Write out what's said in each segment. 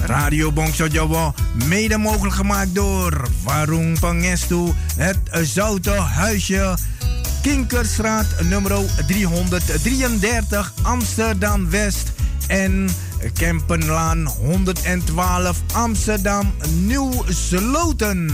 Radio Bongso Jawa, mede mogelijk gemaakt door Warung Pangestu, het Zoute Huisje, Kinkerstraat nummer 333 Amsterdam West en Kempenlaan 112 Amsterdam Nieuw Sloten.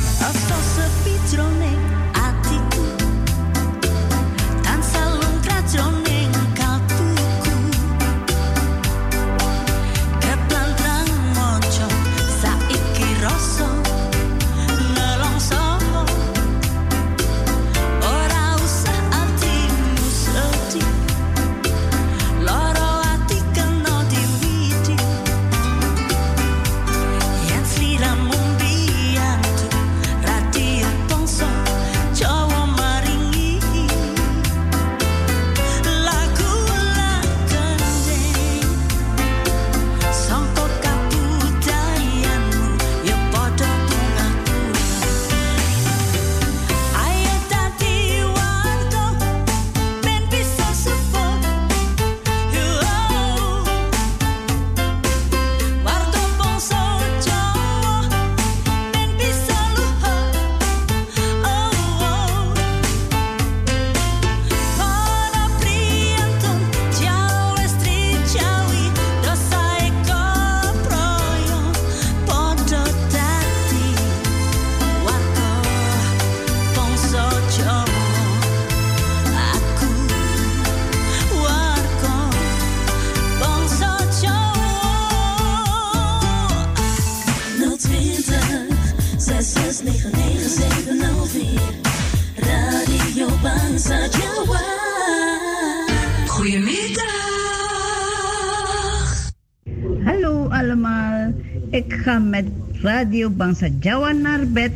Radio Bangsa Jawa naar bed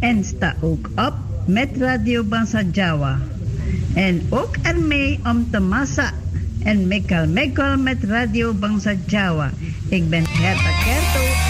en sta ook op met Radio Bangsa Jawa. En ook ermee om te massa en mekal mekal met Radio Bangsa Jawa. Ik ben Herta Kerto.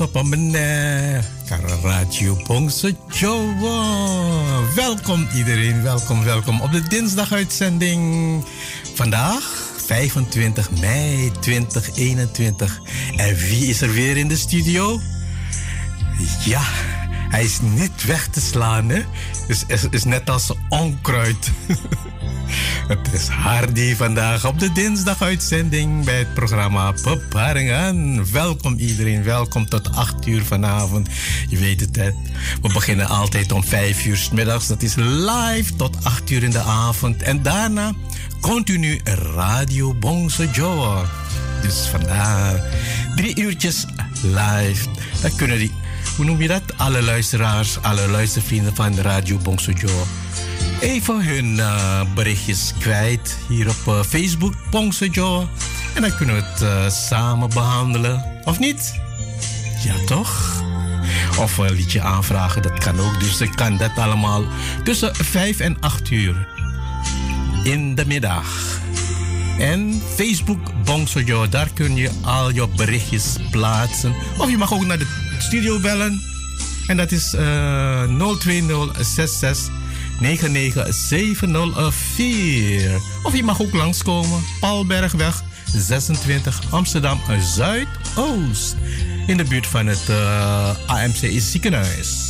Sapa meneh karo Radio Bongso Jawa. Welkom iedereen, welkom, welkom op de dinsdaguitzending. Vandaag 25 mei 2021. En wie is er weer in de studio? Ja, hij is niet weg te slaan, hè? Is, is, is net als onkruid. Het is Hardy vandaag op de dinsdaguitzending bij het programma Beparingen. Welkom iedereen, welkom tot 8 uur vanavond. Je weet het, we beginnen altijd om 5 uur s middags. Dat is live tot 8 uur in de avond. En daarna continu Radio Bongse Joa. Dus vandaar drie uurtjes live. Dan kunnen die, hoe noem je dat? Alle luisteraars, alle luistervrienden van Radio Bongse Joa even hun uh, berichtjes kwijt hier op uh, Facebook, Pongsejo. En dan kunnen we het uh, samen behandelen. Of niet? Ja, toch? Of een liedje aanvragen, dat kan ook. Dus ik kan dat allemaal tussen 5 en 8 uur in de middag. En Facebook Bongsojo, daar kun je al je berichtjes plaatsen. Of je mag ook naar de studio bellen. En dat is uh, 02066 99704. Of je mag ook langskomen, Paulbergweg 26 Amsterdam Zuidoost. In de buurt van het uh, AMC ziekenhuis.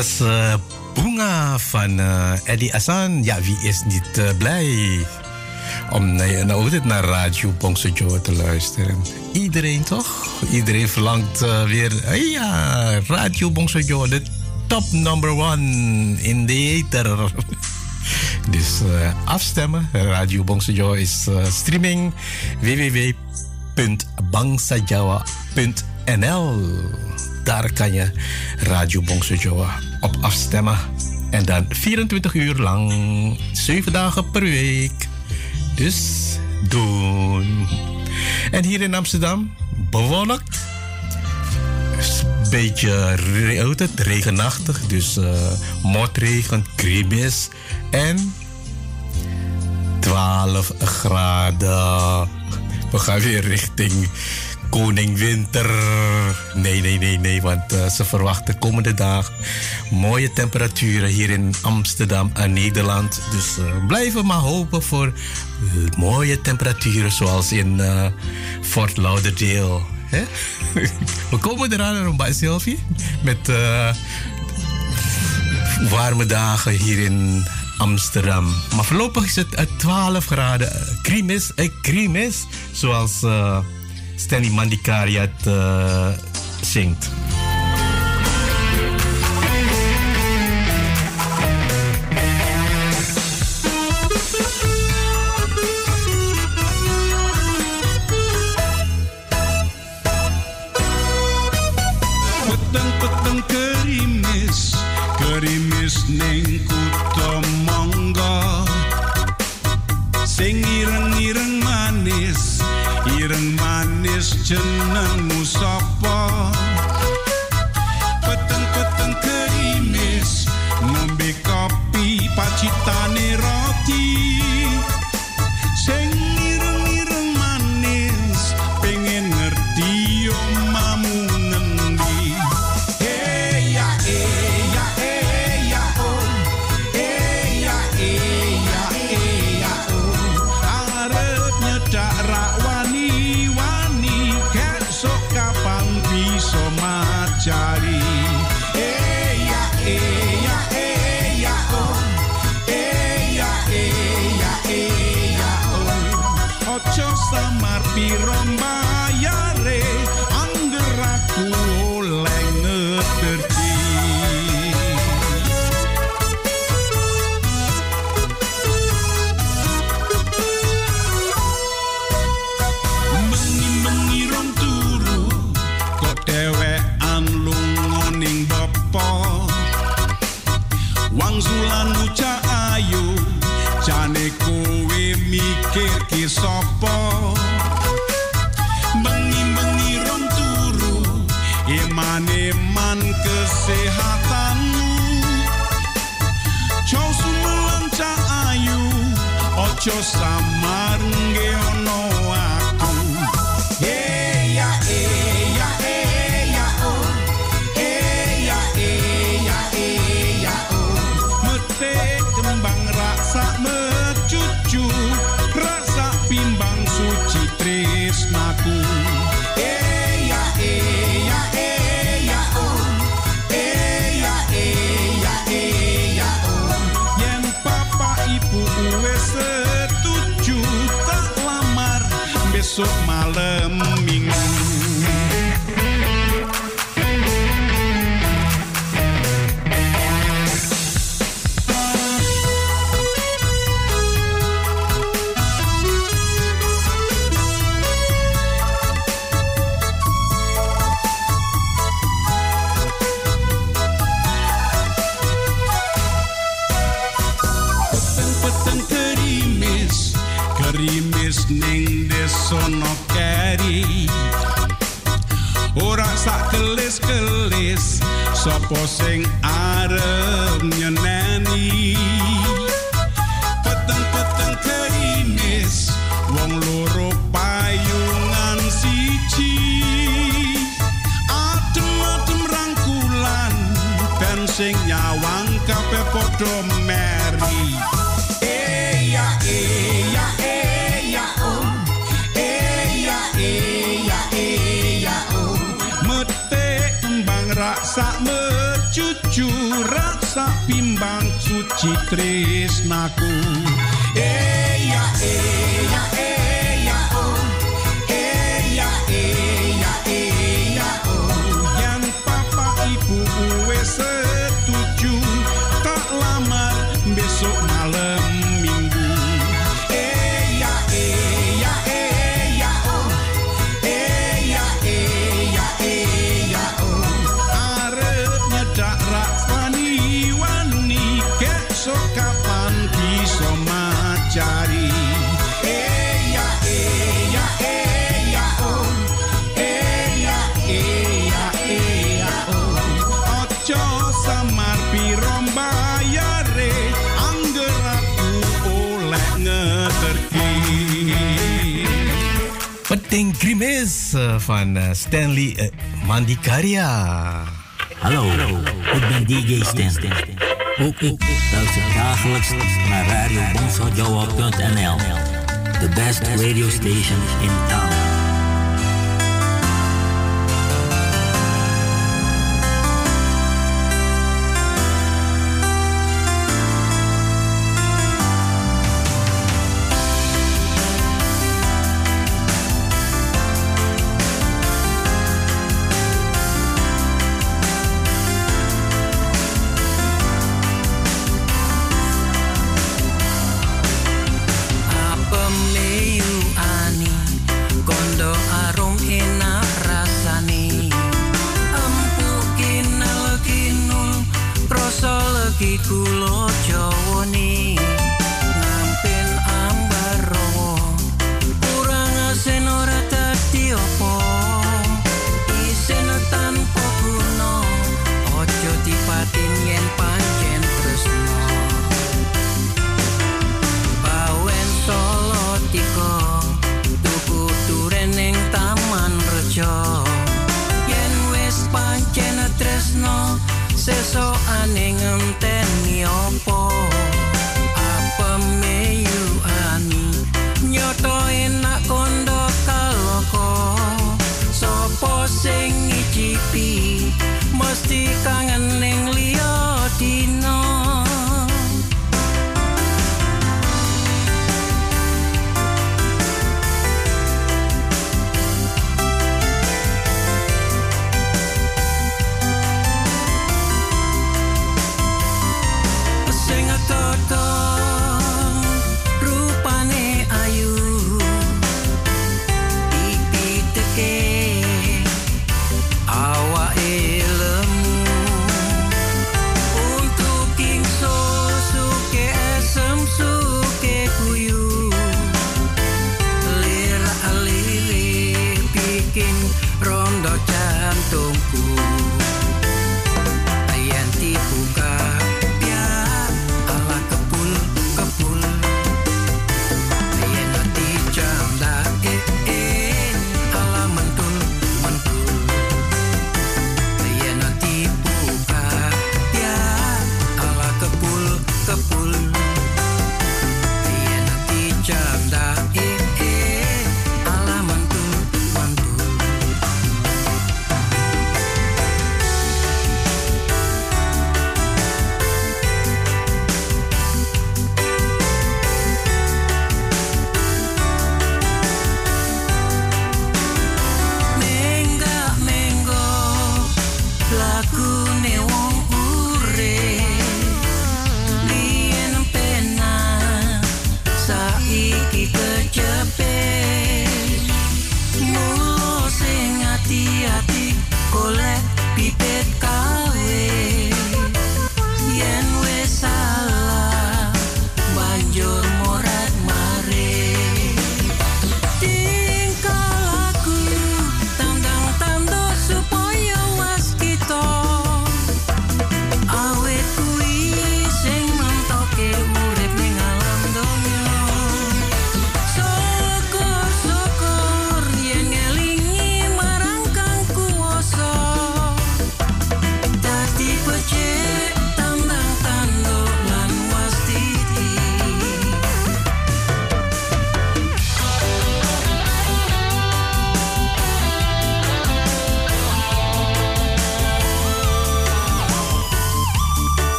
Was uh, Bunga van uh, Eddie Asan. Ja, wie is niet uh, blij om nou, altijd naar Radio Bongsojo te luisteren? Iedereen toch? Iedereen verlangt weer, ja, Radio Bongsojo, de top number one in de ether. dus afstemmen. Radio Bongsojo is streaming www.bangsajawa.nl Daar kan je Radio Bongsojo op afstemmen. En dan 24 uur lang, 7 dagen per week. Dus doen. En hier in Amsterdam, bewolkt. Beetje het, regenachtig, dus uh, motregen, krimis. En 12 graden. We gaan weer richting Koning Winter. Nee, nee, nee, nee, want uh, ze verwachten komende dag mooie temperaturen hier in Amsterdam en Nederland. Dus uh, blijven maar hopen voor uh, mooie temperaturen zoals in uh, Fort Lauderdale. Hè? We komen eraan, bij Sylvie, met warme dagen hier in Amsterdam. Maar voorlopig is het 12 graden. Krimis, eh, krimis, zoals Stanley Mandikari zingt. curah sapimbang suci tresnaku eh ya eh. van uh, Stanley eh, uh, Mandikaria. Hallo, ik ben DJ Stan. Ook ik luister dagelijks naar Radio the best radio station in town.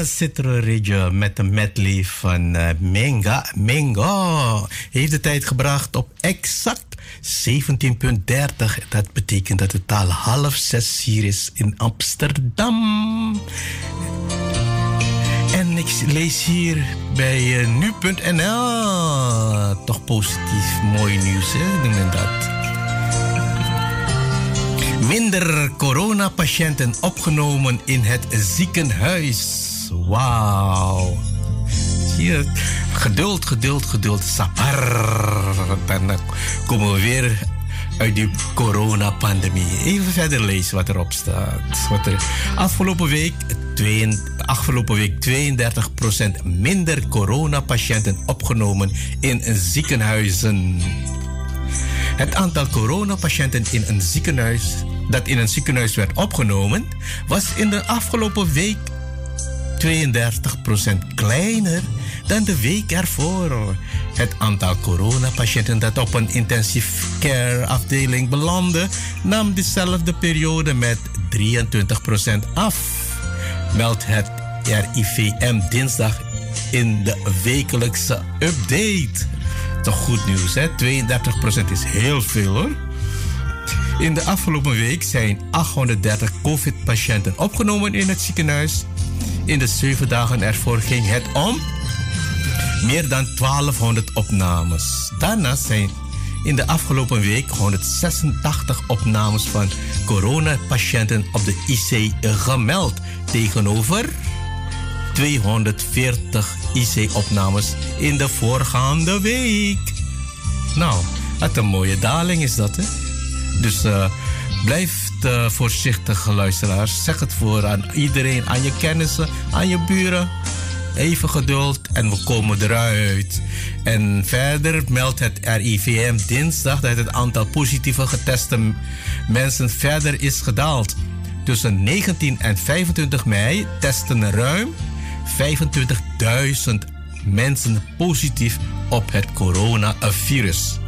Harun Citroreggio met een medley van eh, Menga. Menga heeft de tijd gebracht op exact 17.30. Dat betekent dat het al half zes hier is in Amsterdam. En ik lees hier bij eh, nu.nl toch positief mooi nieuws, hè? Dat. Minder coronapatiënten opgenomen in het ziekenhuis. Wauw. Je, geduld, geduld, geduld. Sabar. Dan komen we weer uit die coronapandemie. Even verder lezen wat erop staat. Wat er afgelopen week, twee, afgelopen week 32% minder coronapatiënten opgenomen in ziekenhuizen. Het aantal coronapatiënten in een ziekenhuis dat in een ziekenhuis werd opgenomen, was in de afgelopen week 32% kleiner dan de week ervoor. Het aantal coronapatiënten dat op een intensive care afdeling belandde, nam dezelfde periode met 23% af. Meldt het RIVM dinsdag in de wekelijkse update. Toch goed nieuws, hè? 32% is heel veel hoor. In de afgelopen week zijn 830 COVID-patiënten opgenomen in het ziekenhuis. In de zeven dagen ervoor ging het om meer dan 1200 opnames. Daarnaast zijn in de afgelopen week 186 opnames van coronapatiënten op de IC gemeld. Tegenover 240 IC-opnames in de voorgaande week. Nou, wat een mooie daling is dat, hè? Dus uh, blijf uh, voorzichtig, luisteraars. Zeg het voor aan iedereen, aan je kennissen, aan je buren. Even geduld en we komen eruit. En verder meldt het RIVM dinsdag dat het aantal positieve geteste mensen verder is gedaald. Tussen 19 en 25 mei testen ruim 25.000 mensen positief op het coronavirus.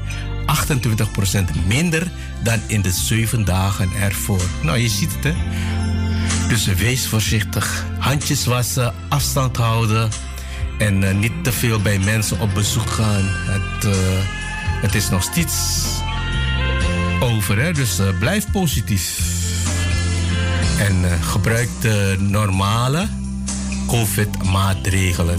28% minder dan in de zeven dagen ervoor. Nou, je ziet het, hè? Dus wees voorzichtig. Handjes wassen, afstand houden. En uh, niet te veel bij mensen op bezoek gaan. Het, uh, het is nog steeds over, hè? Dus uh, blijf positief. En gebruik de normale COVID-maatregelen.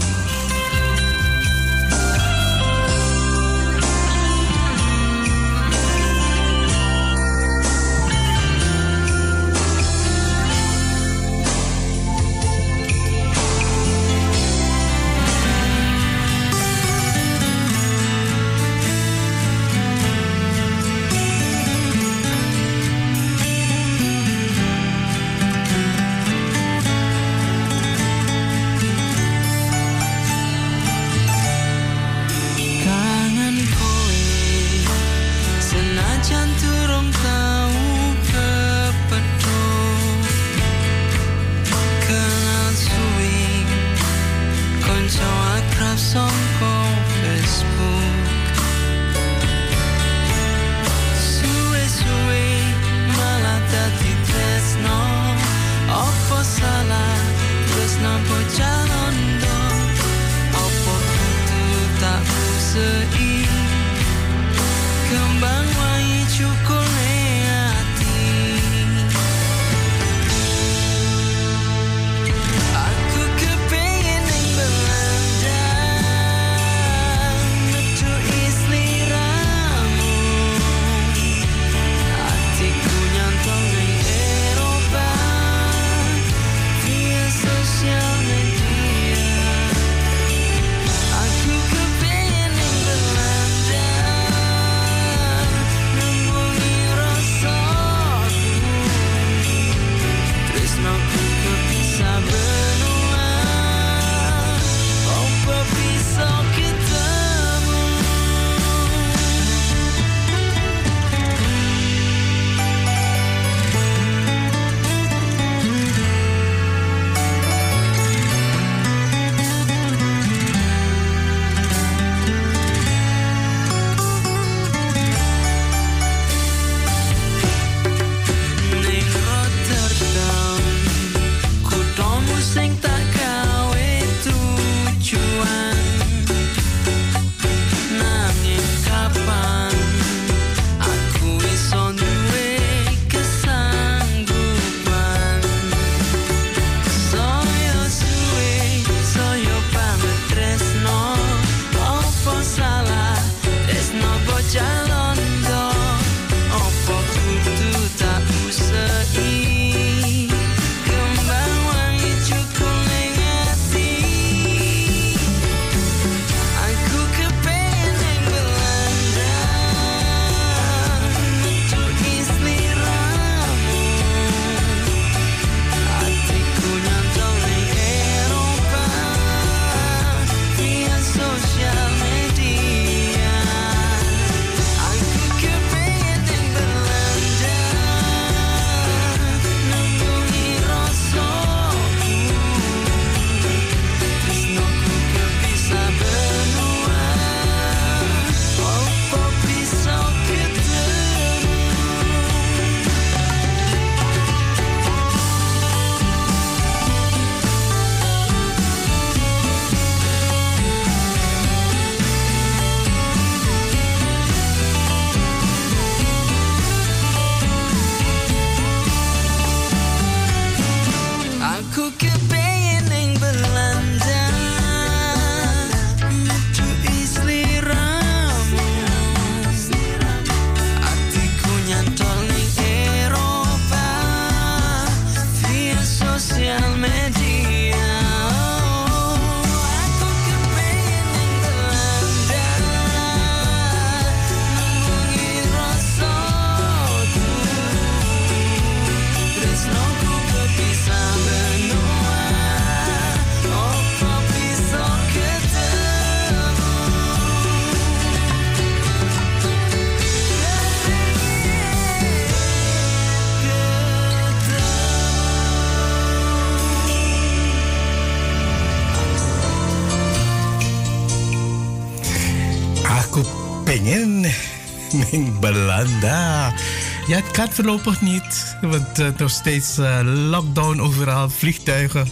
Ja, het kan voorlopig niet, want uh, nog steeds uh, lockdown overal, vliegtuigen.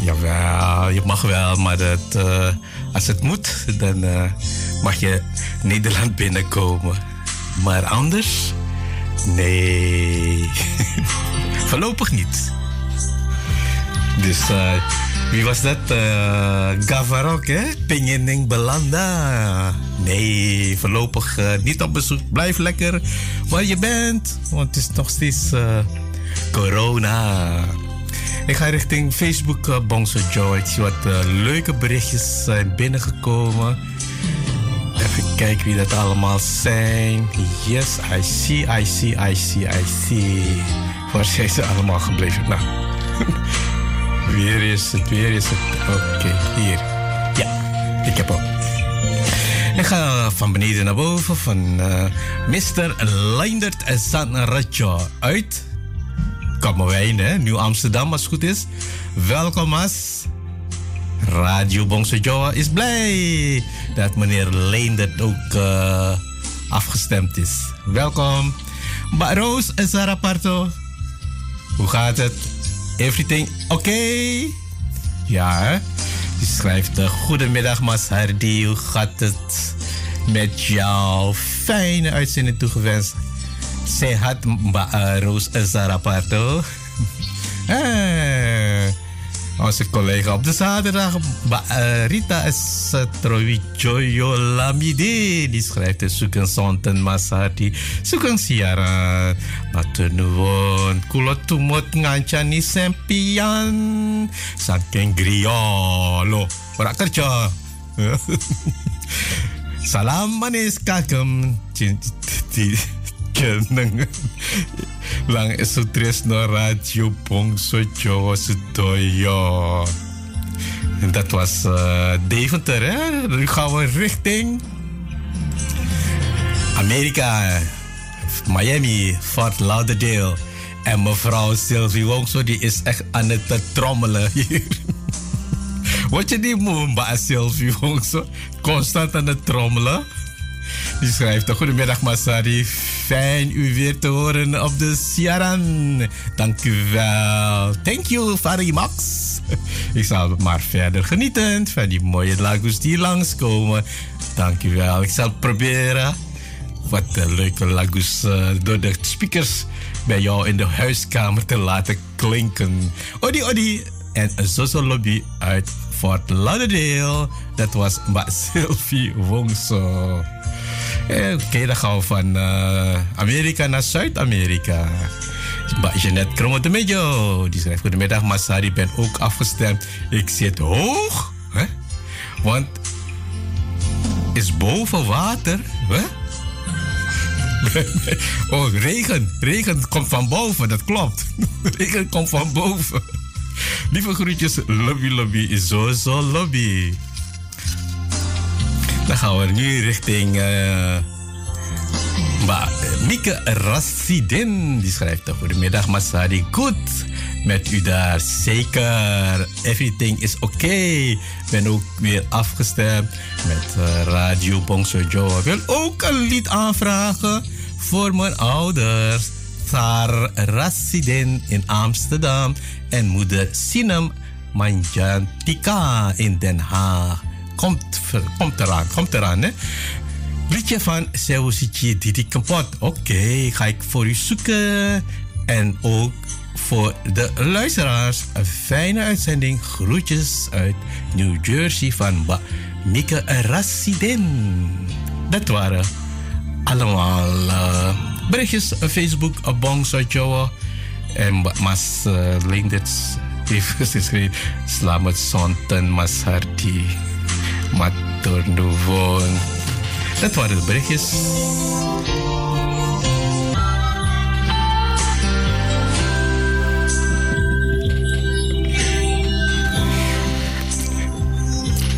Jawel, je mag wel, maar dat, uh, als het moet, dan mag je Nederland binnenkomen. Maar anders? Nee. Voorlopig niet. Dus wie was dat? Gavarok, hè? Pingening Belanda. Nee, voorlopig niet op bezoek. Blijf lekker waar je bent. Want het is nog steeds corona. Ik ga richting Facebook, uh, Joe. Ik zie wat uh, leuke berichtjes zijn binnengekomen. Even kijken wie dat allemaal zijn. Yes, I see, I see, I see, I see. Waar zijn ze allemaal gebleven? Nou, weer is het, weer is het. Oké, hier. Ja, ik heb hem. Ik ga van beneden naar boven van uh, Mr. Leindert Sanrajo uit Kammerwijn? Nieuw Amsterdam, als het goed is. Welkom, Mas. Radio Bongso Joa is blij dat meneer Leendert ook uh, afgestemd is. Welkom. Maar Roos en Sarah Parto, hoe gaat het? Everything oké? Okay? Ja, hè? Die schrijft: uh, Goedemiddag, Mas Hardy. Hoe gaat het met jou? Fijne uitzending toegewenst. Sehat Mbak uh, Roos Zaraparto. eh, onze collega op de zaterdag, uh, Rita Trovijoyo Lamide. Die schrijft de Suken Sonten Masati. Suken Siaran. Matunuwon. Kulot tumot ngancani sempian. Saking griolo. Kerja. Salam manis kakem kenang lang esutres radio Bongso Jawa Sudoyo. Dat was uh, Deventer, hè? Nu gaan we richting Amerika, Miami, Fort Lauderdale. En mevrouw Sylvie Wongso, die is echt aan het trommelen hier. Wat je die moe, mbak Sylvie Wongso? Constant aan het trommelen. Die schrijft: Goedemiddag, Masari. Fijn u weer te horen op de Siaran. Dank u wel. Thank you, Fari Max. Ik zal maar verder genieten van die mooie lagos die langskomen. Dank u wel. Ik zal proberen wat leuke lagos uh, door de speakers bij jou in de huiskamer te laten klinken. Odi, odi. En Zozo Lobby uit Fort Lauderdale. Dat was Mbak Sylvie Wongso. Oké, dan gaan we van uh, Amerika naar Zuid-Amerika. Jeanette Kromo de Mejo. Die schrijft: Goedemiddag, Masari. ben ook afgestemd. Ik zit hoog. Hè? Want is boven water. Hè? oh, regen. Regen komt van boven, dat klopt. regen komt van boven. Lieve groetjes, lobby lobby is zo lobby. Dan gaan we nu richting uh, Mieke Rassidin. Die schrijft: Goedemiddag, Masadi. Goed met u daar. Zeker. Everything is oké. Okay. Ben ook weer afgestemd met uh, Radio Bongso Joe. Wil ook een lied aanvragen voor mijn ouders. Tsar Rassidin in Amsterdam en moeder Sinem Manjantika in Den Haag. Komt, komt eraan, komt eraan, hè? Liedje van Sewusichi Didi Kapot. Oké, ga ik voor u zoeken. En ook voor de luisteraars een fijne uitzending. Groetjes uit New Jersey van ba Mieke Rassidin. Dat waren allemaal uh, berichtjes op Facebook, op Bongso Joe. En Mas uh, Lindert heeft geschreven: Slamet Sonten Mas Hardy. Matur nuwun. Dat waren de berichtjes.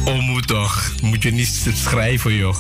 Oh, moet toch. Moet je niet schrijven, joh.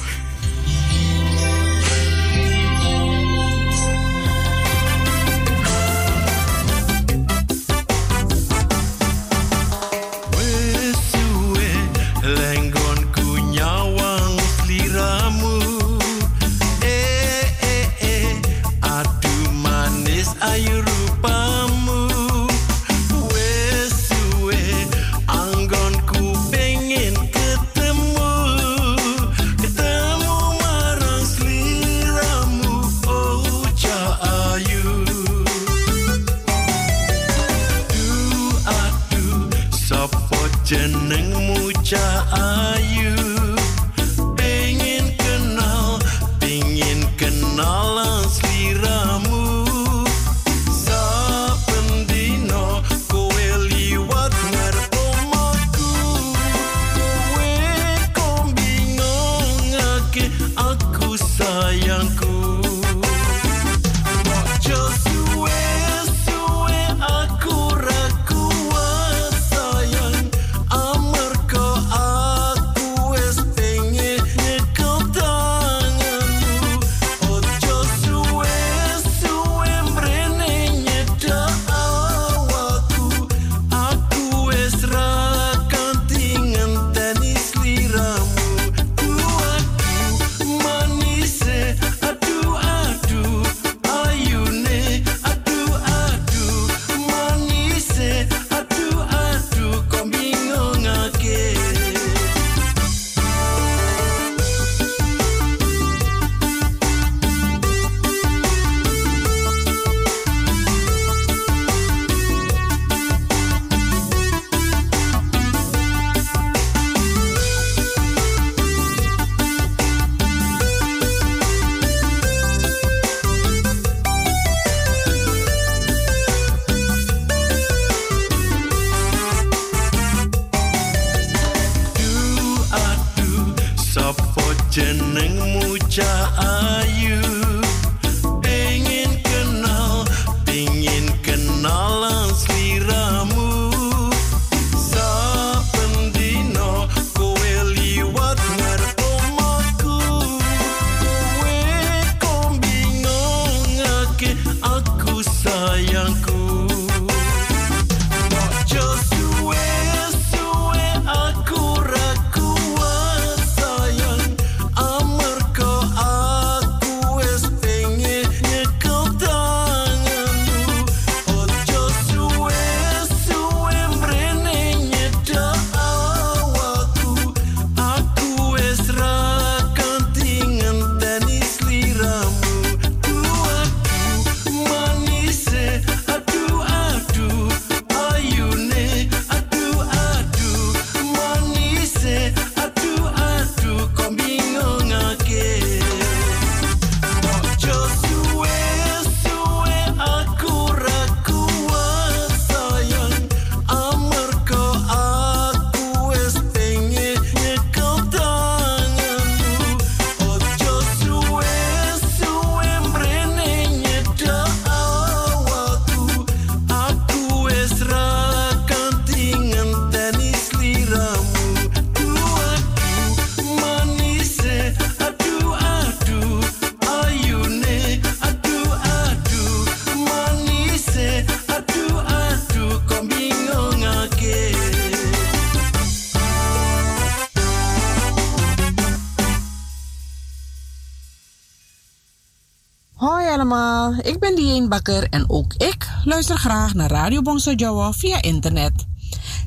En ook ik luister graag naar Radio Bongso Jawa via internet.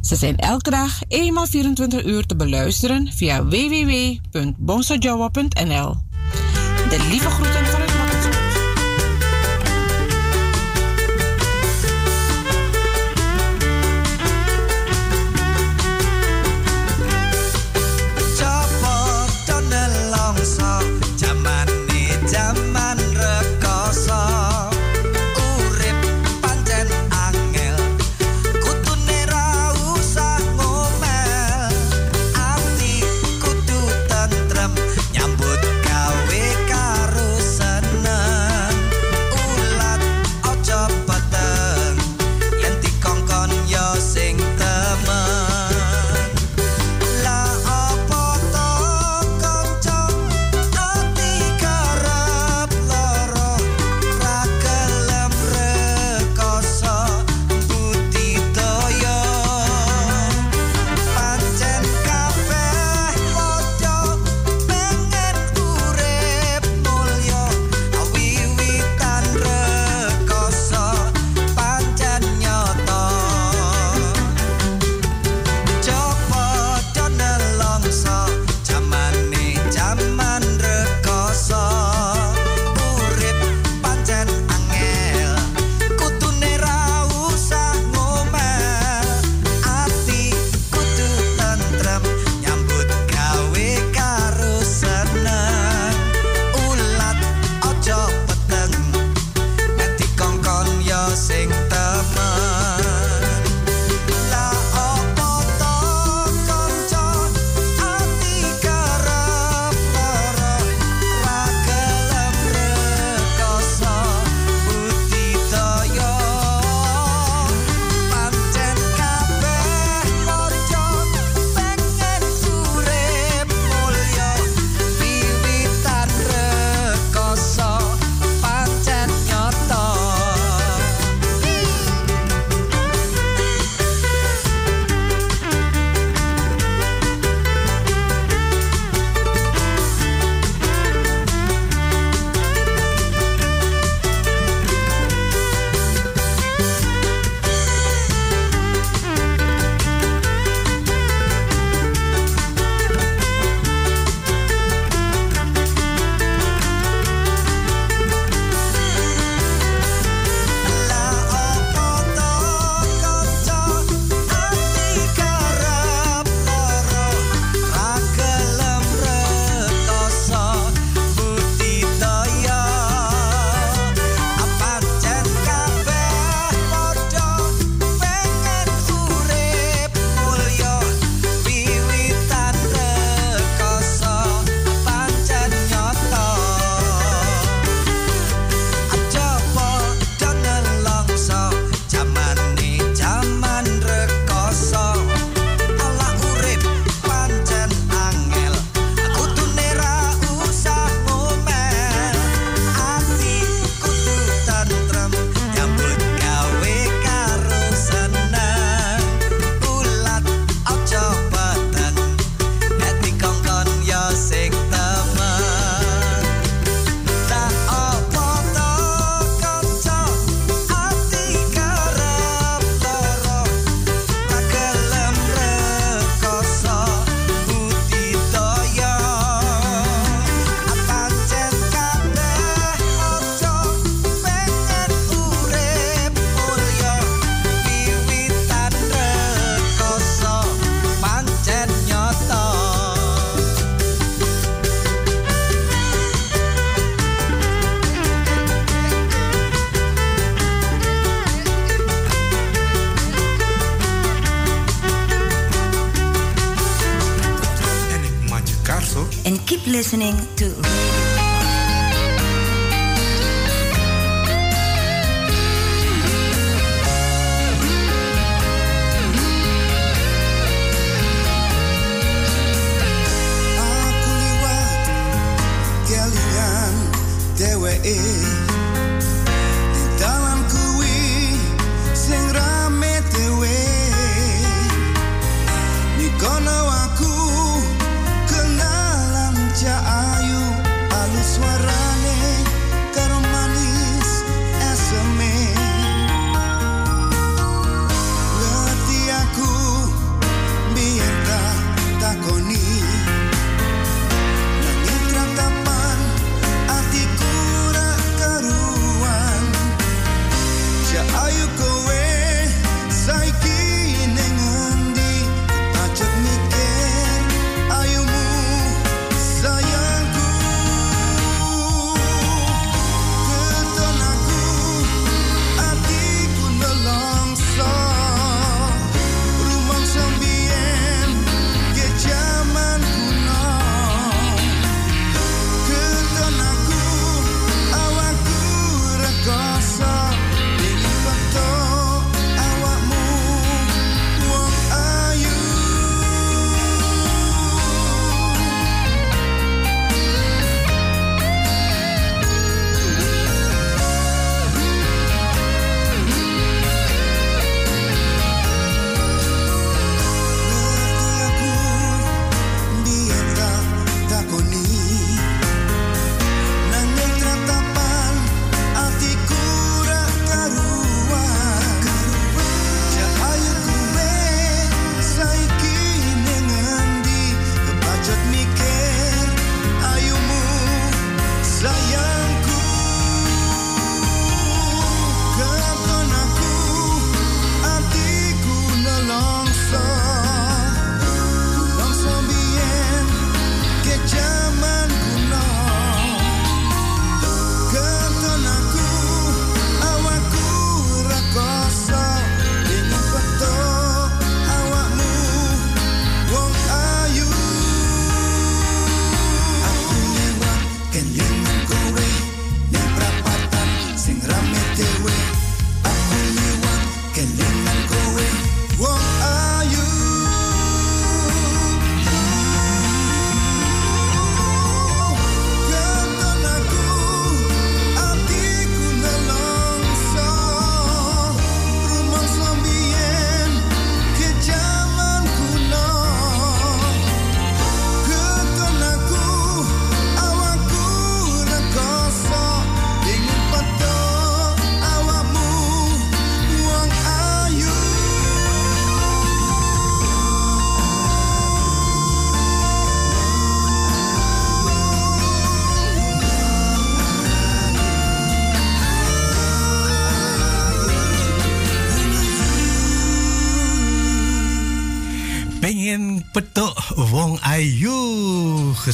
Ze zijn elke dag eenmaal 24 uur te beluisteren via www.bongsojawa.nl. De lieve groeten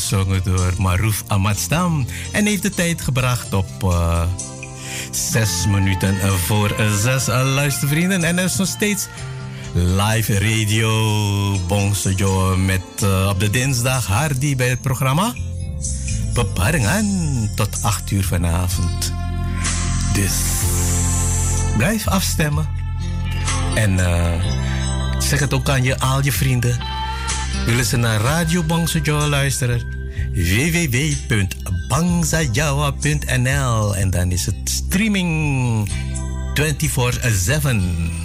Zongen door Marouf Amatstam. En heeft de tijd gebracht op uh, zes minuten voor zes. Eh, luistervrienden. En er is nog steeds live radio Bongsejo met eh, op de dinsdag Hardy bij het programma. Beparingen tot acht uur vanavond. Dus blijf afstemmen. En zeg het ook aan je, al je vrienden. Willen ze naar Radio Bangsejo luisteren? www.bangzajawa.nl en dan is het streaming 24/7.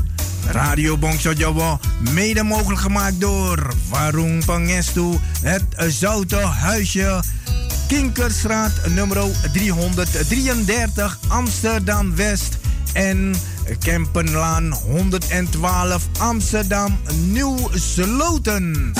Radio Bongso Jawa, mede mogelijk gemaakt door Warung Pangestu, het Zoute Huisje, Kinkerstraat nummer 333 Amsterdam West en Kempenlaan 112 Amsterdam Nieuw Sloten.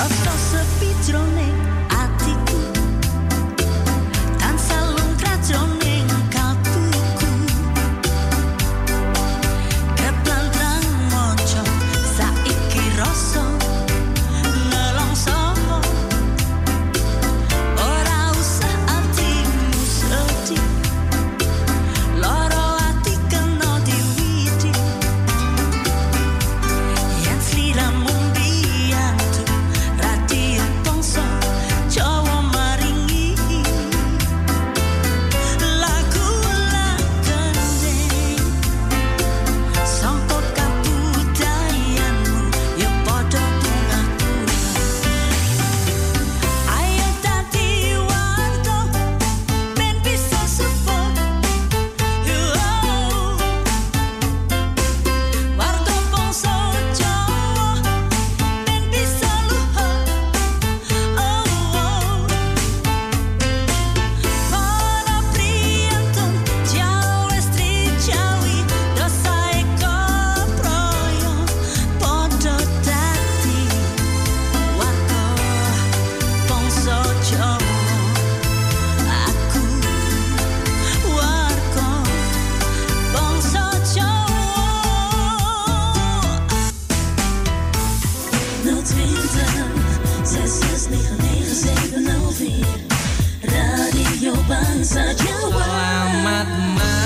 6699704 Radio Bangsa Jawa Selamat malam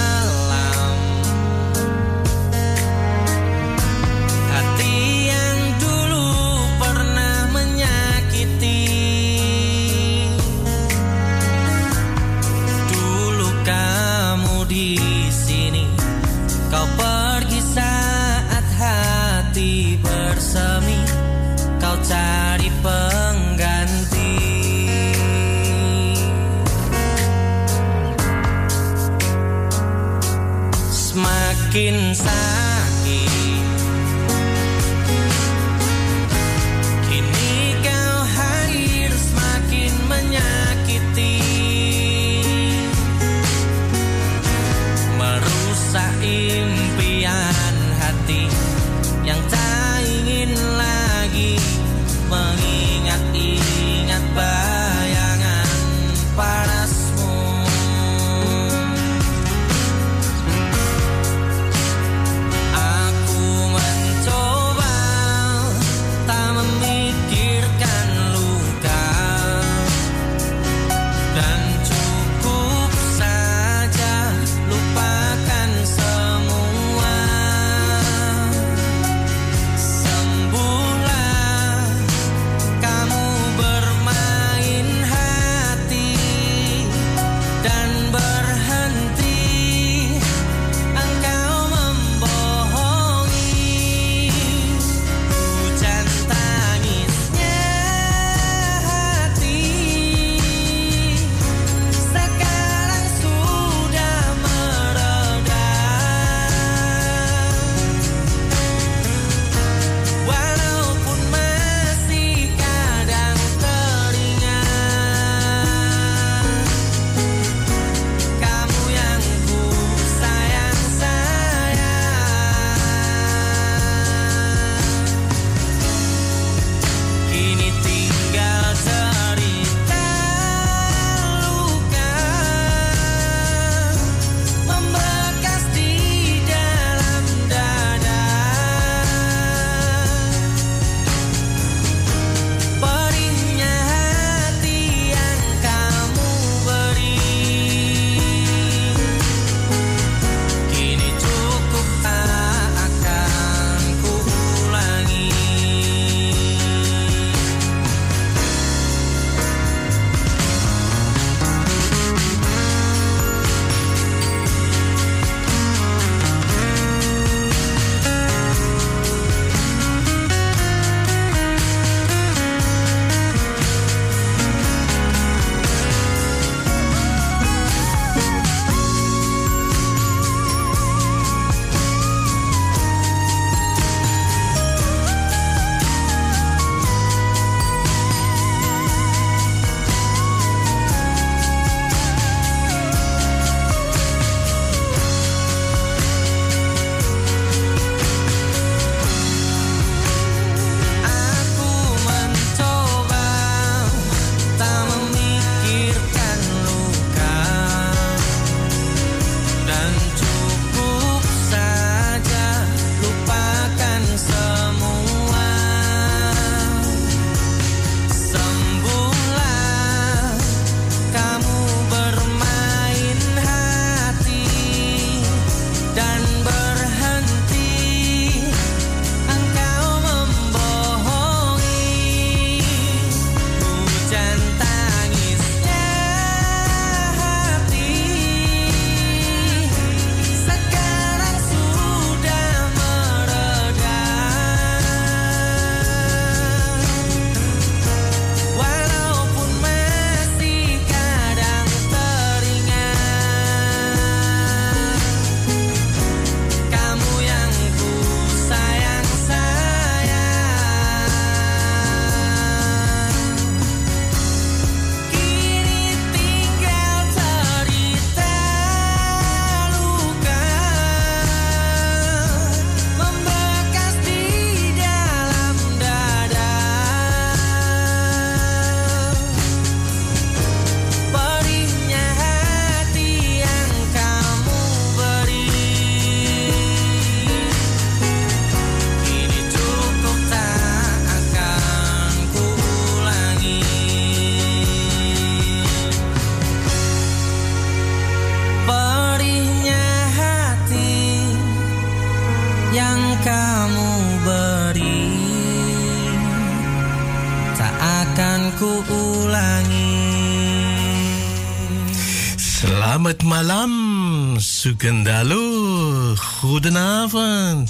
Sugendalu. Goedenavond.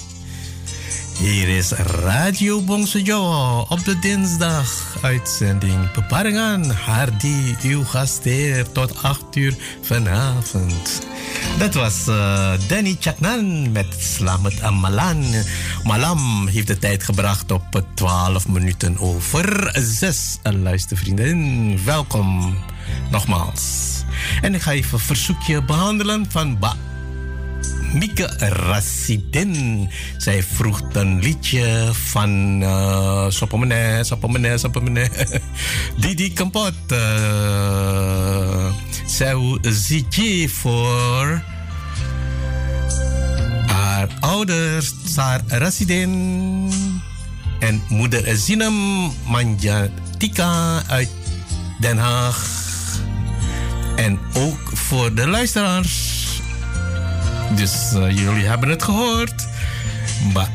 Hier is Radio Bongso Jawa op de dinsdag uitzending Beparingen. Hardy, uw gastheer tot 8 uur vanavond. Dat was eh, Danny Chaknan met Slamet Amalan. Malam heeft de tijd gebracht op 12 minuten over 6. Luistervrienden, welkom nogmaals. En ik ga even een verzoekje behandelen van Ba. Mieke Rassidin. Zij vroeg een liedje van uh, Soppomene, Soppomene, Soppomene. Didi Kampot. Uh, zij zitje voor haar ouders, Sar Rassidin. En moeder Zinem Manjatika uit Den Haag. En ook voor de luisteraars. Dus uh, jullie hebben het gehoord. Maar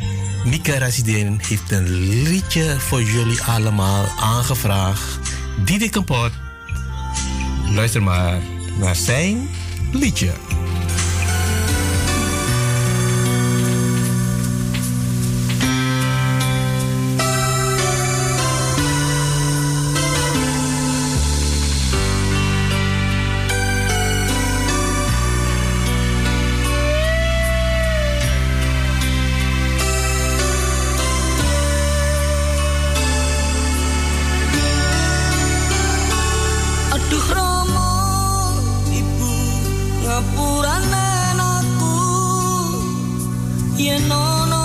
Mika Resident heeft een liedje voor jullie allemaal aangevraagd. Didi Kampot. Luister maar naar zijn liedje. Και να το.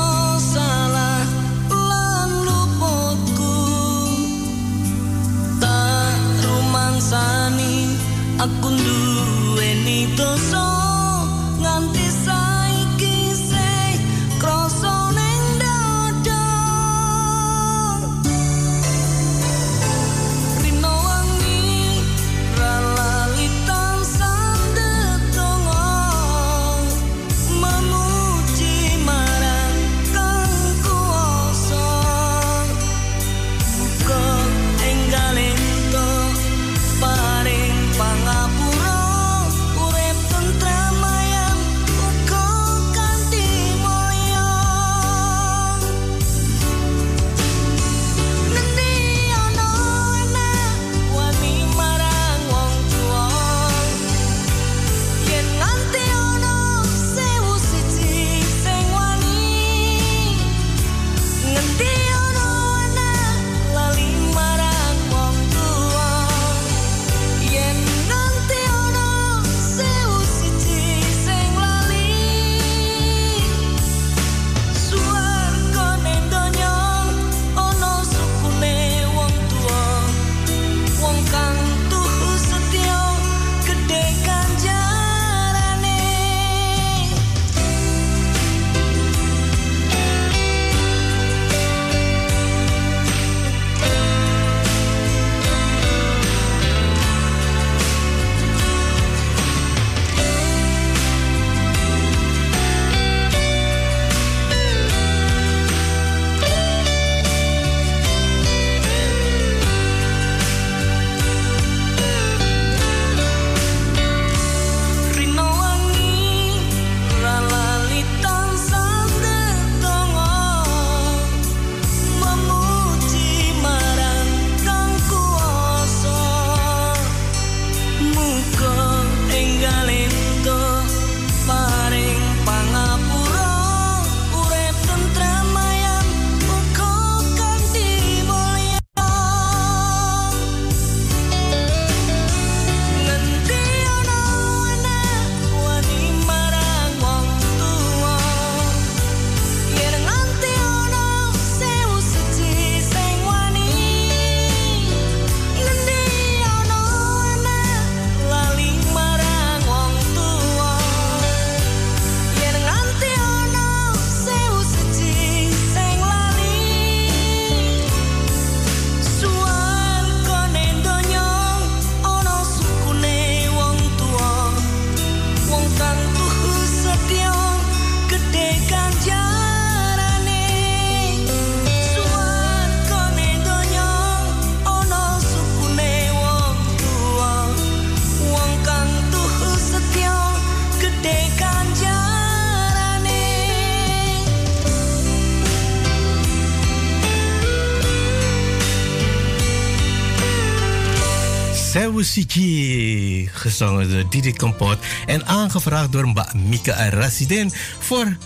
Siki, gezongen door Didi Kompot en aangevraagd door Mba Mika Arasidin voor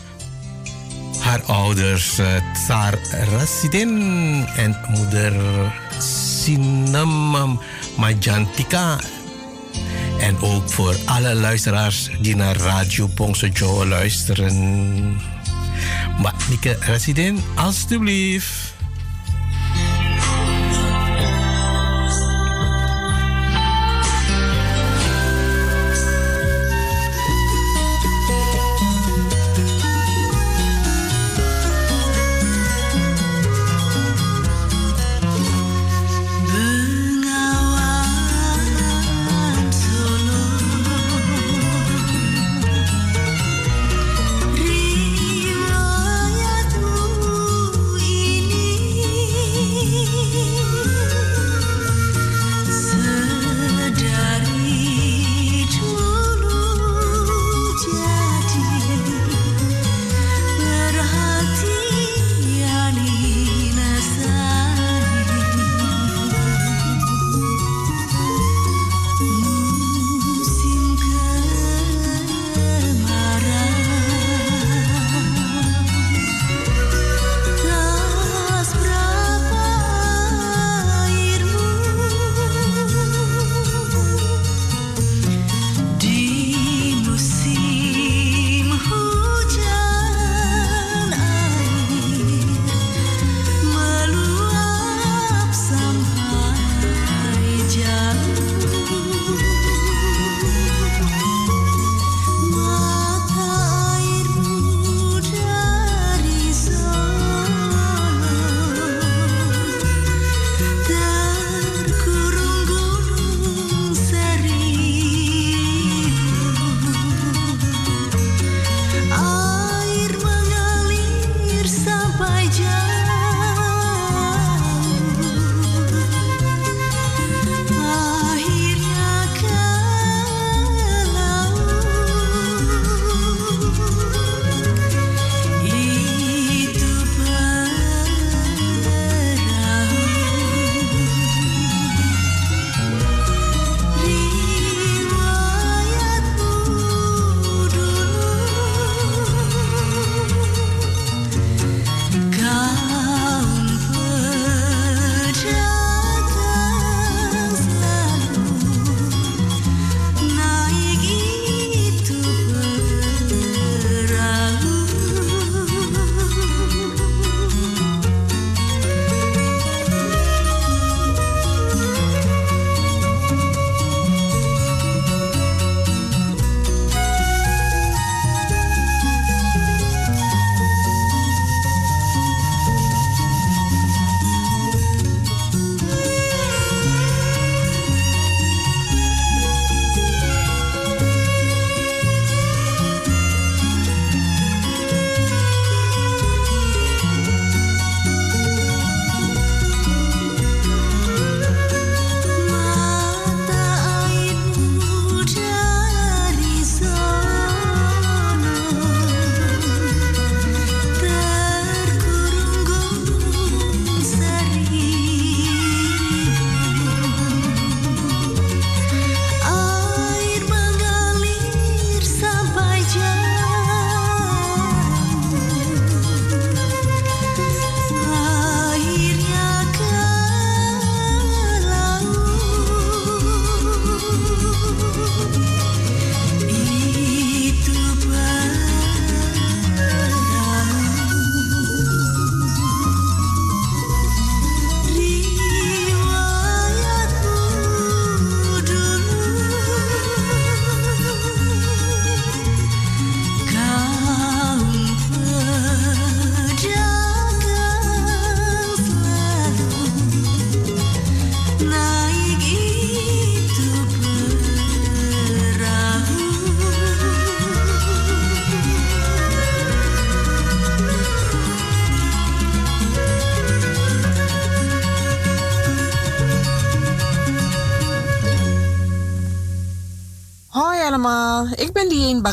haar ouders uh, Tsar Rasidin en moeder Sinam Majantika. En ook voor alle luisteraars die naar Radio Bongso Joe luisteren. Maar Mika Rasidin, alstublieft.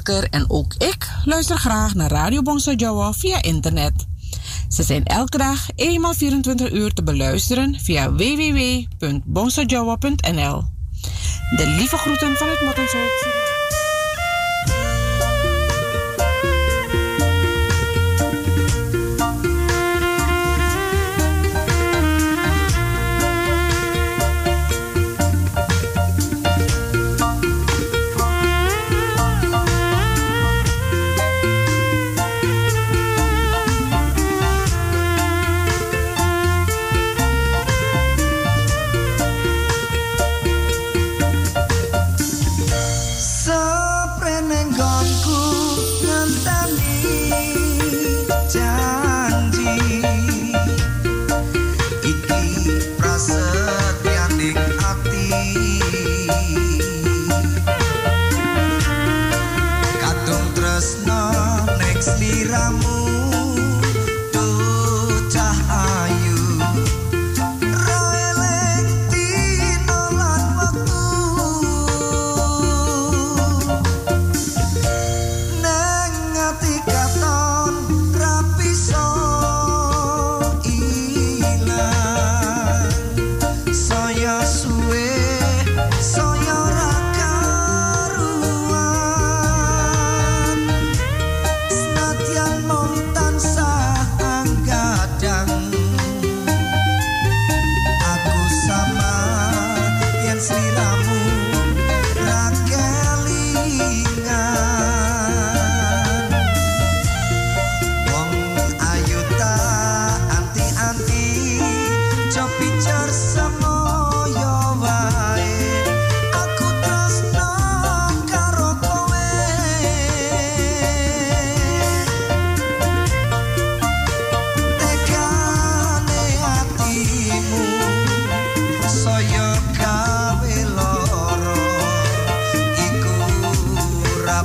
En ook ik luister graag naar Radio Bongso Jawa via internet. Ze zijn elke dag eenmaal 24 uur te beluisteren via www.bongsojawa.nl. De lieve groeten vanuit Mottenshoek. Seprenenggonku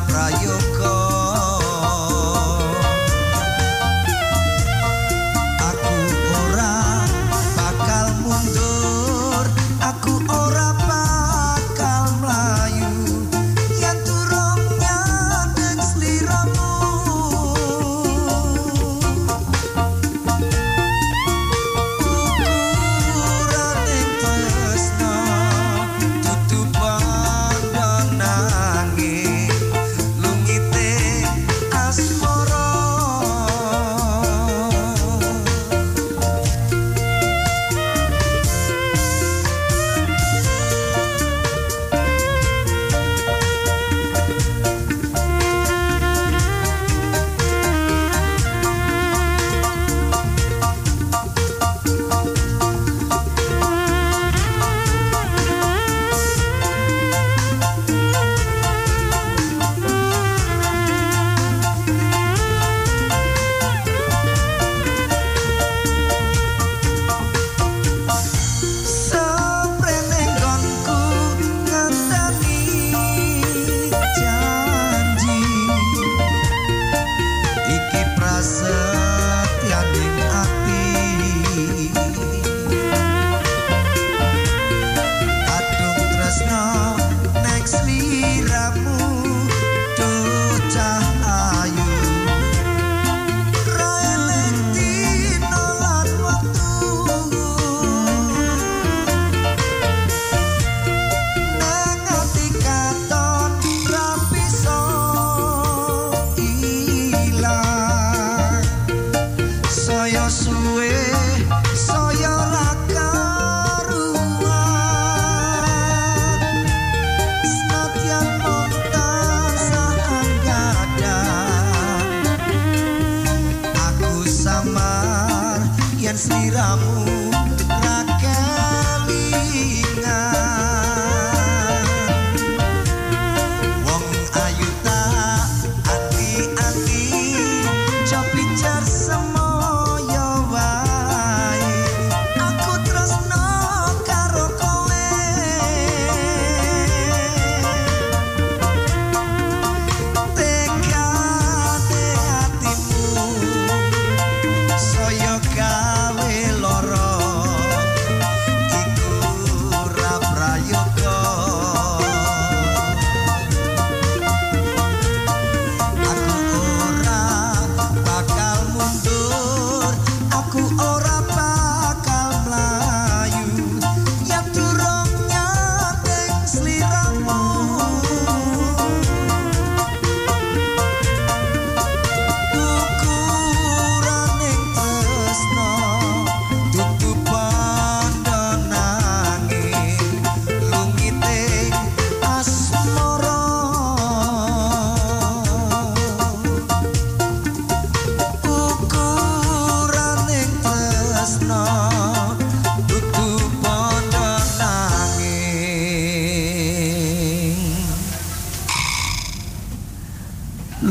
prayoga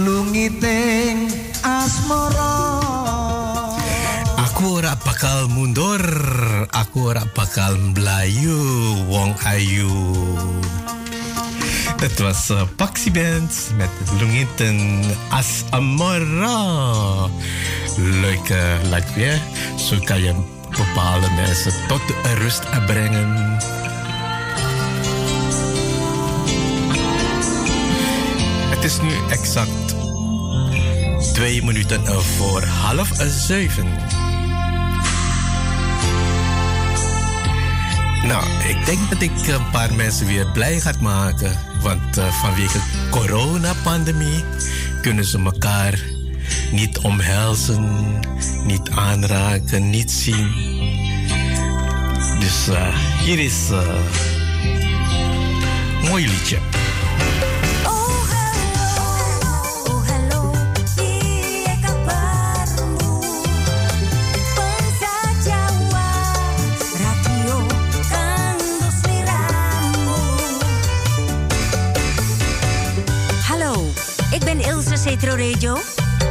lungiting asmara Aku ora bakal mundur, aku ora bakal melayu, wong ayu. Het was uh, Paxi Band met Lungiten As Amora. Leuke lijkt weer. Zo kan je bepaalde mensen tot rust brengen. Het is nu exact twee minuten voor half zeven. Nou, ik denk dat ik een paar mensen weer blij ga maken. Want uh, vanwege coronapandemie kunnen ze elkaar niet omhelzen, niet aanraken, niet zien. Dus uh, hier is uh, mooi liedje. Cetro Radio.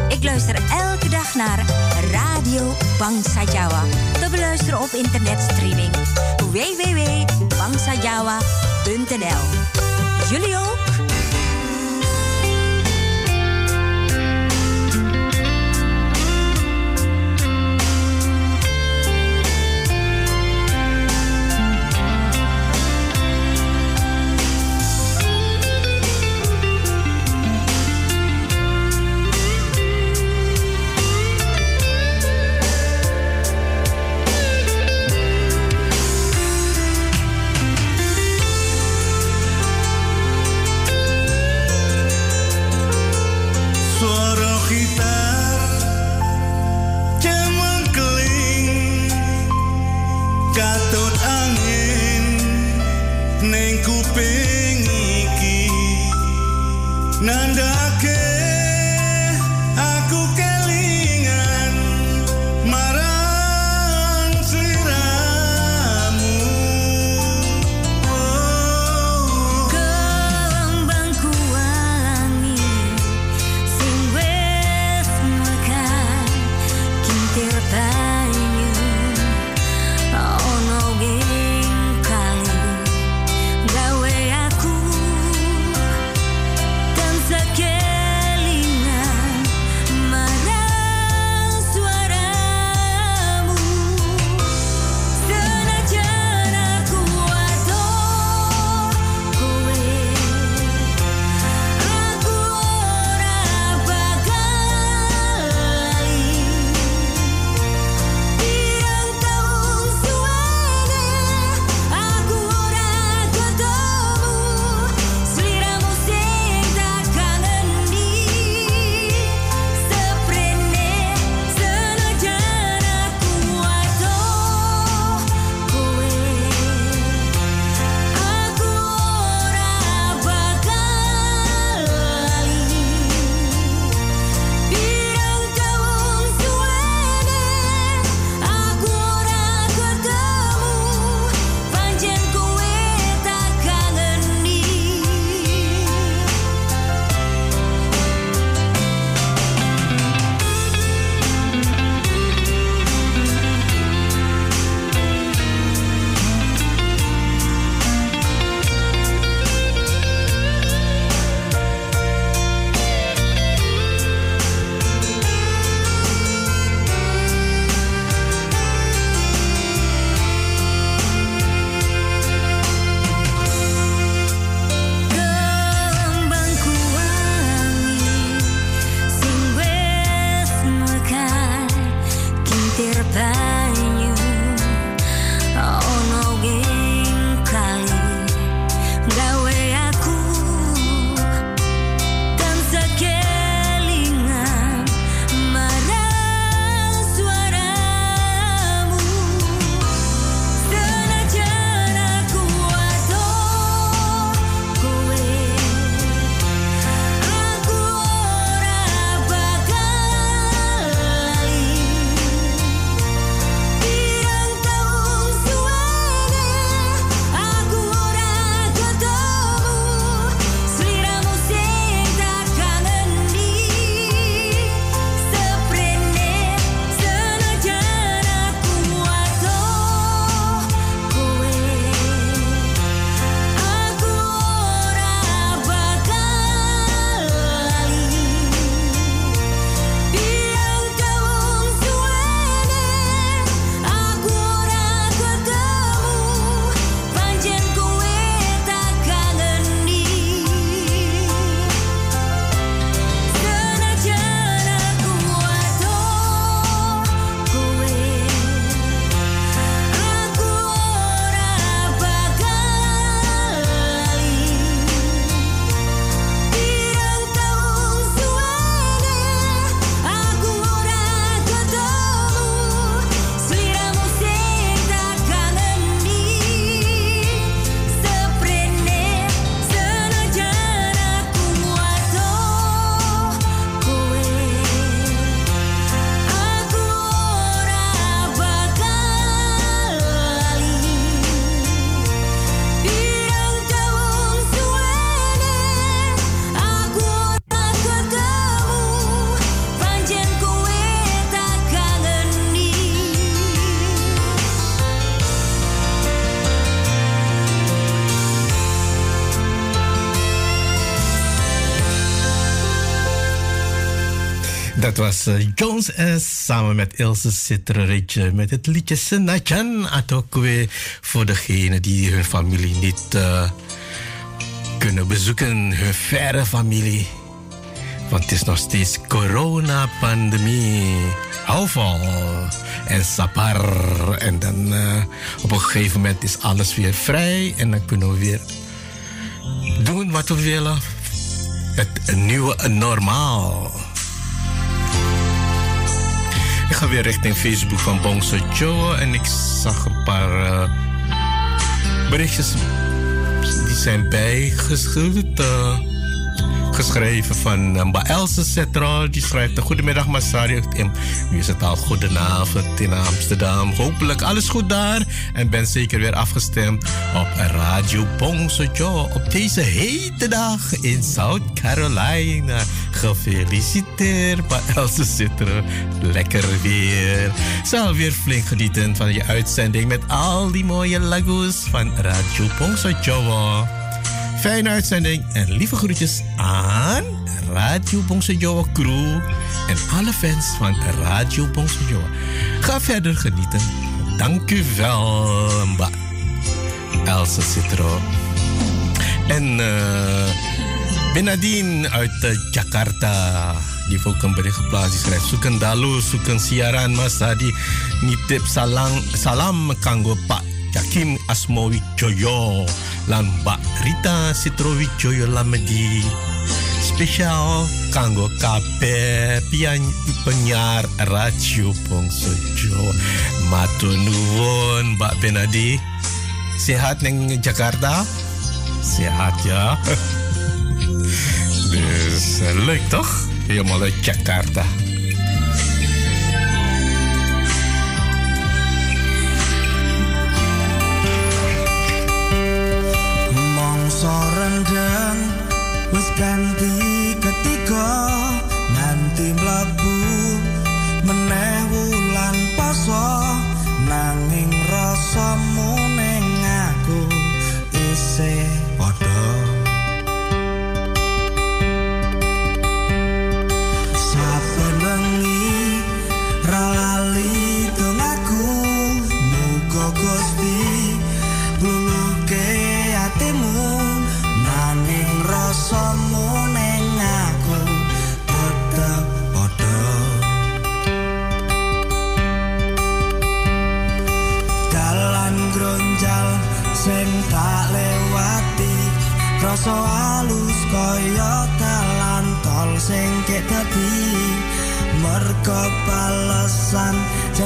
Ik luister elke dag naar Radio Bangsa Jawa. Te beluisteren op internetstreaming www.bangsajawa.nl. Jullie ook? Was uh, Jones S. samen met Ilse Citreritje met het liedje Senachan Atokwe. Voor degenen die hun familie niet uh, kunnen bezoeken, hun verre familie. Want het is nog steeds corona-pandemie. Hou vol. En sapar. En dan op een gegeven moment is alles weer vrij. En dan kunnen we weer doen wat we willen. Het nieuwe normaal. Ga weer richting Facebook van Bongso Joe en ik zag een paar uh, berichtjes die zijn bijgeschreven. Uh, geschreven van uh, Else Cetro. Die schrijft: Goedemiddag, Masari. Nu is het al goedenavond in Amsterdam. Hopelijk alles goed daar. En ben zeker weer afgestemd op Radio Bongso Joe op deze hete dag in South Carolina. Gefeliciteerd, Else Citro. Lekker weer. Zal weer flink genieten van je uitzending met al die mooie lagoes van Radio Bongso Joe. Fijne uitzending en lieve groetjes aan Radio Bongse Joa crew en alle fans van Radio Bongse Joa. Ga verder genieten. Dank u wel. Elsa Citro. En uh, Benadin uit eh, Jakarta. Di volgende bericht geplaatst. Die schrijft... Sukan dalu, sukan siaran, Mas die Nitip salang, salam kanggo Pak Jakim Asmowi Joyo. Lan Pak Rita Sitrowi Joyo Lamedi. Spesial Kanggo kape. Pian penyar ratio pongso jo. Matunuwon Pak Benadi. Sehat neng Jakarta? Sehat ya. dus leuk toch? Helemaal uit Jakarta rendang wis ganti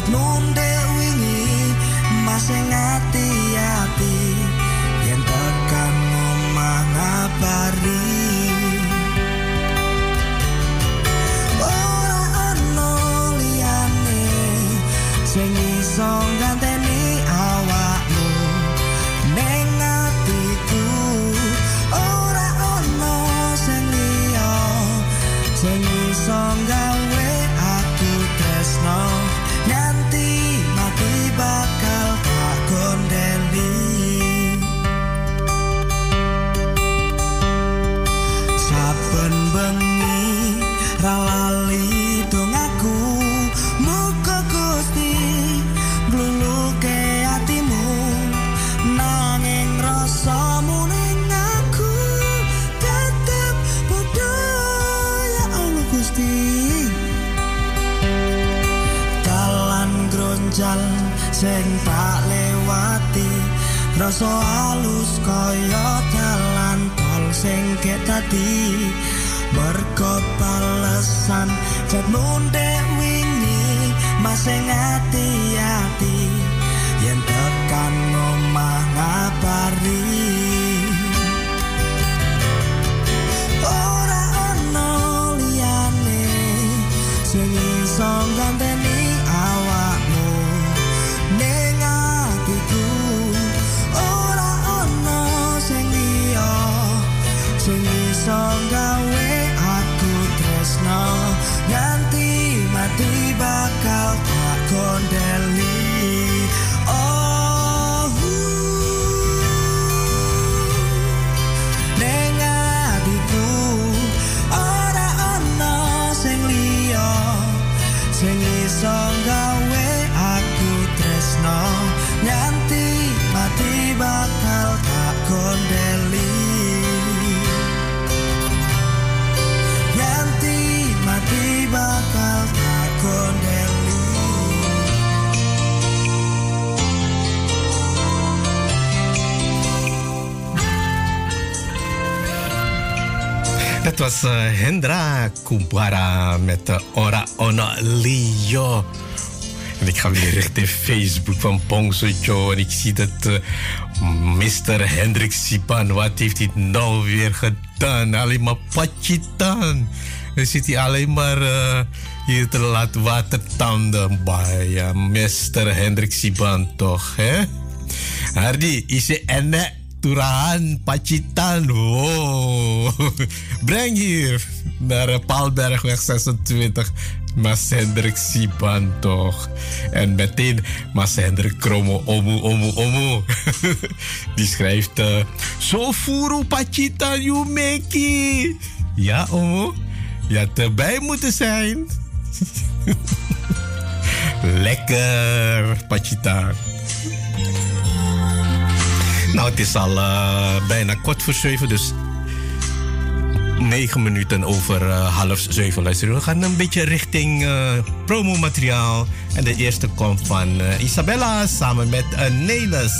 moon day gronjal sing tak lewati rasa halus kaya dalan tol sing ket tadi mergo balesan jet mundek wingi masih ngati-ati yen tekan omah ngabari Dat was eh, Hendra Kumbara met de Ora Ona Lio. En ik ga weer richting Facebook van Bongso Joe. En ik zie dat eh, Mr. Hendrik Sipan, wat heeft hij nou weer gedaan? Alleen maar pachitan. Dan zit hij alleen maar eh, hier te laten watertanden bij Mr. Hendrik Sipan, toch? Hè? Hardy, is je ene Turahan, Pacitan. Wow. Breng hier naar Paalbergweg 26. Mas Hendrik toch. En meteen Mas Hendrik Kromo Omu Omu Omu. Die schrijft... Uh, furu Pacitan Yumeki. Ja, Omu. Je had erbij moeten zijn. Lekker, Pacitan. Nou, het is al uh, bijna kort voor zeven, dus negen minuten over uh, half zeven. Luister, we gaan een beetje richting uh, promomateriaal. En de eerste komt van Isabella samen met Nelis.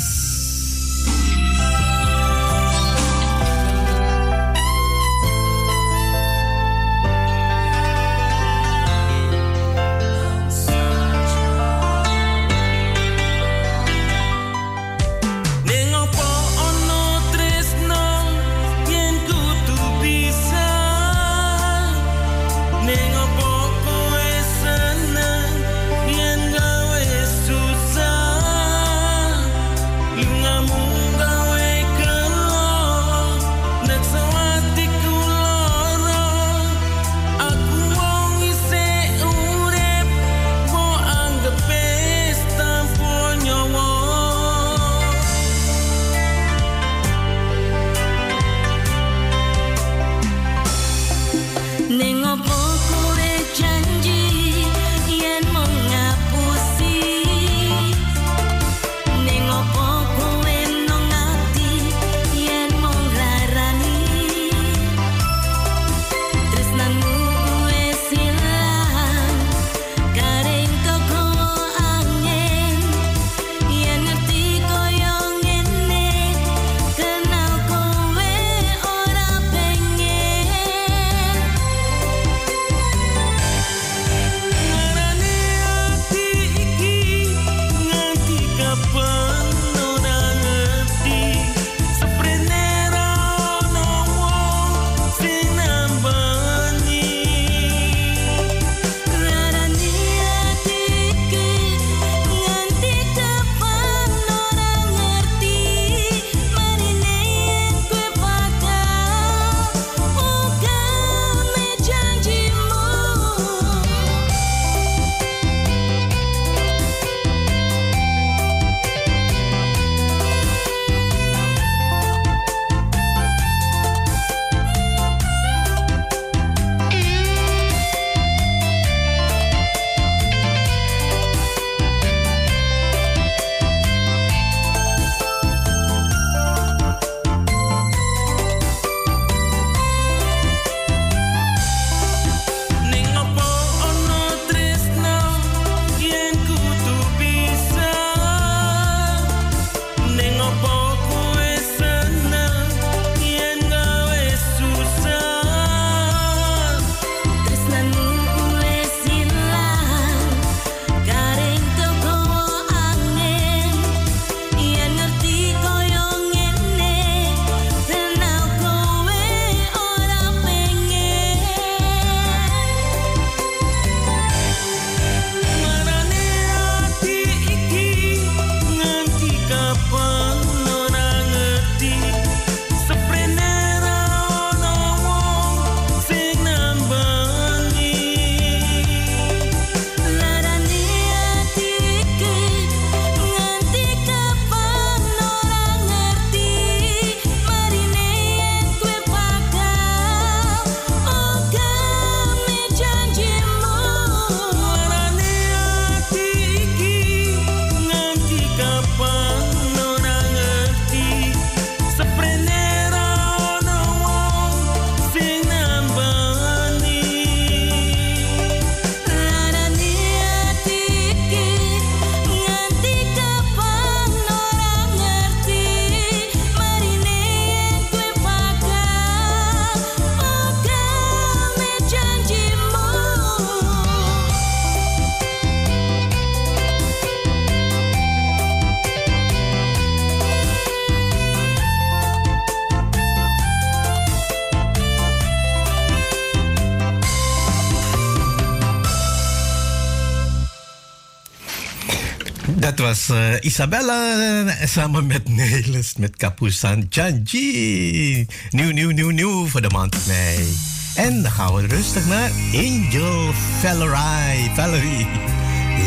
Was uh, Isabella eh, samen met Nelis met Capusan Janji. Nieuw, nieuw, nieuw, nieuw voor de maand mei. En dan gaan we rustig naar Angel Valerie. Valerie.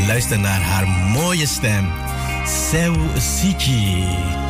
Luister naar haar mooie stem. Seu Siki.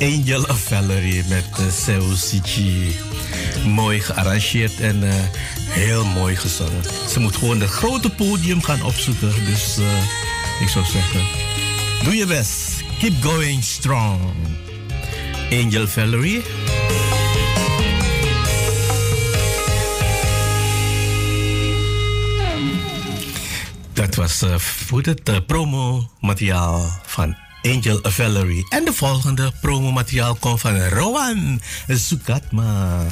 Angel of Valerie met uh. Mooi gearrangeerd en uh, heel mooi gezongen. Ze moet gewoon het grote podium gaan opzoeken. Dus uh, ik zou zeggen, doe je best. Keep going strong. Angel Valerie. Dat was uh, het promo-materiaal van Angel Valerie. En de volgende promomateriaal komt van Rowan Sukatma.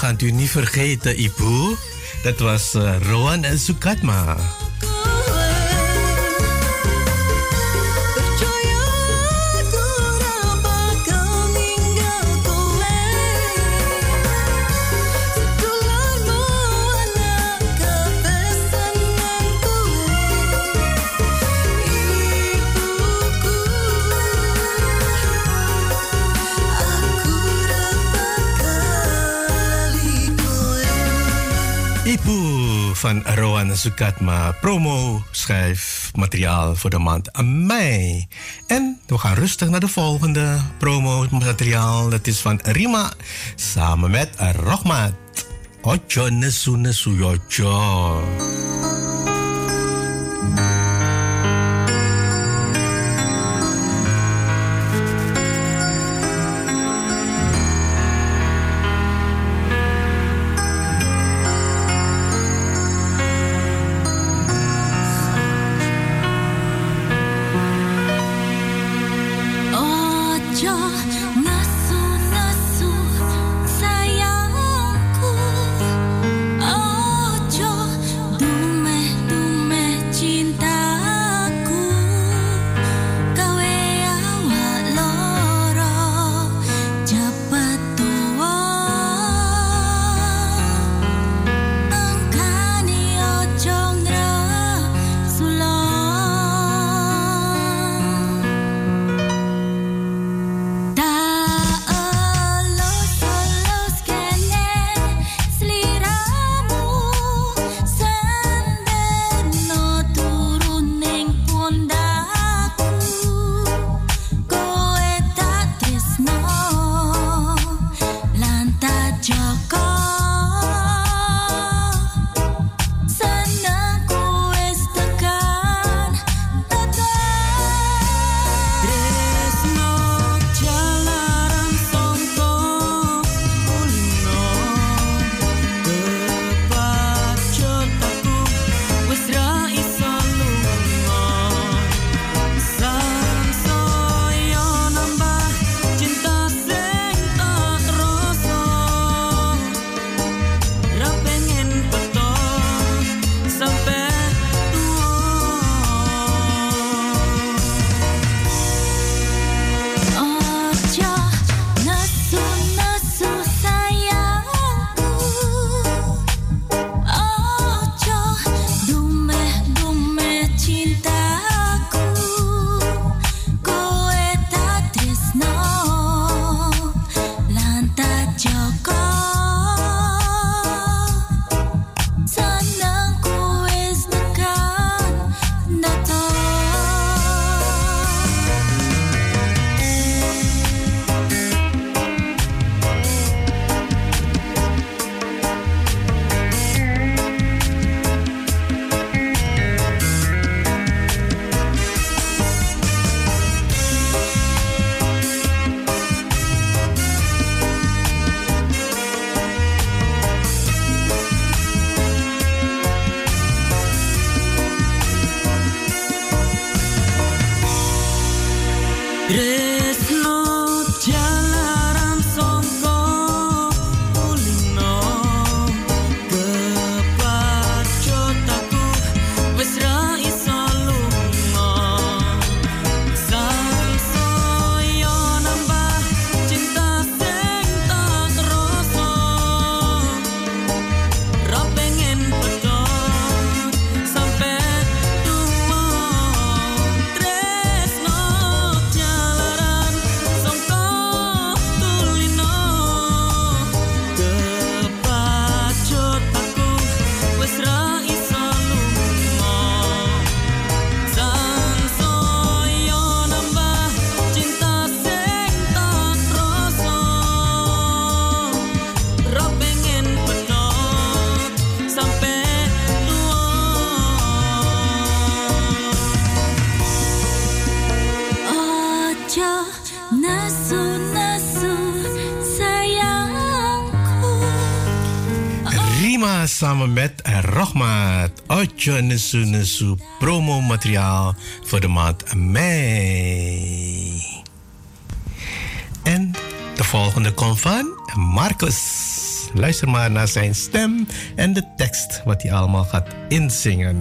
We gaan u niet vergeten, Ibu. Dat was uh, Rowan en Sukatma. Van Rowan Sukatma. Promo schrijf materiaal voor de maand mei. En we gaan rustig naar de volgende promo materiaal. Dat is van Rima samen met Rohmat. Ocho nesu nesu. Samen met Rohmat. Otjo Nesu Nesu promo materiaal voor de maand mei. En de volgende komt van Marcus. Luister maar naar zijn stem en de tekst wat hij allemaal gaat inzingen.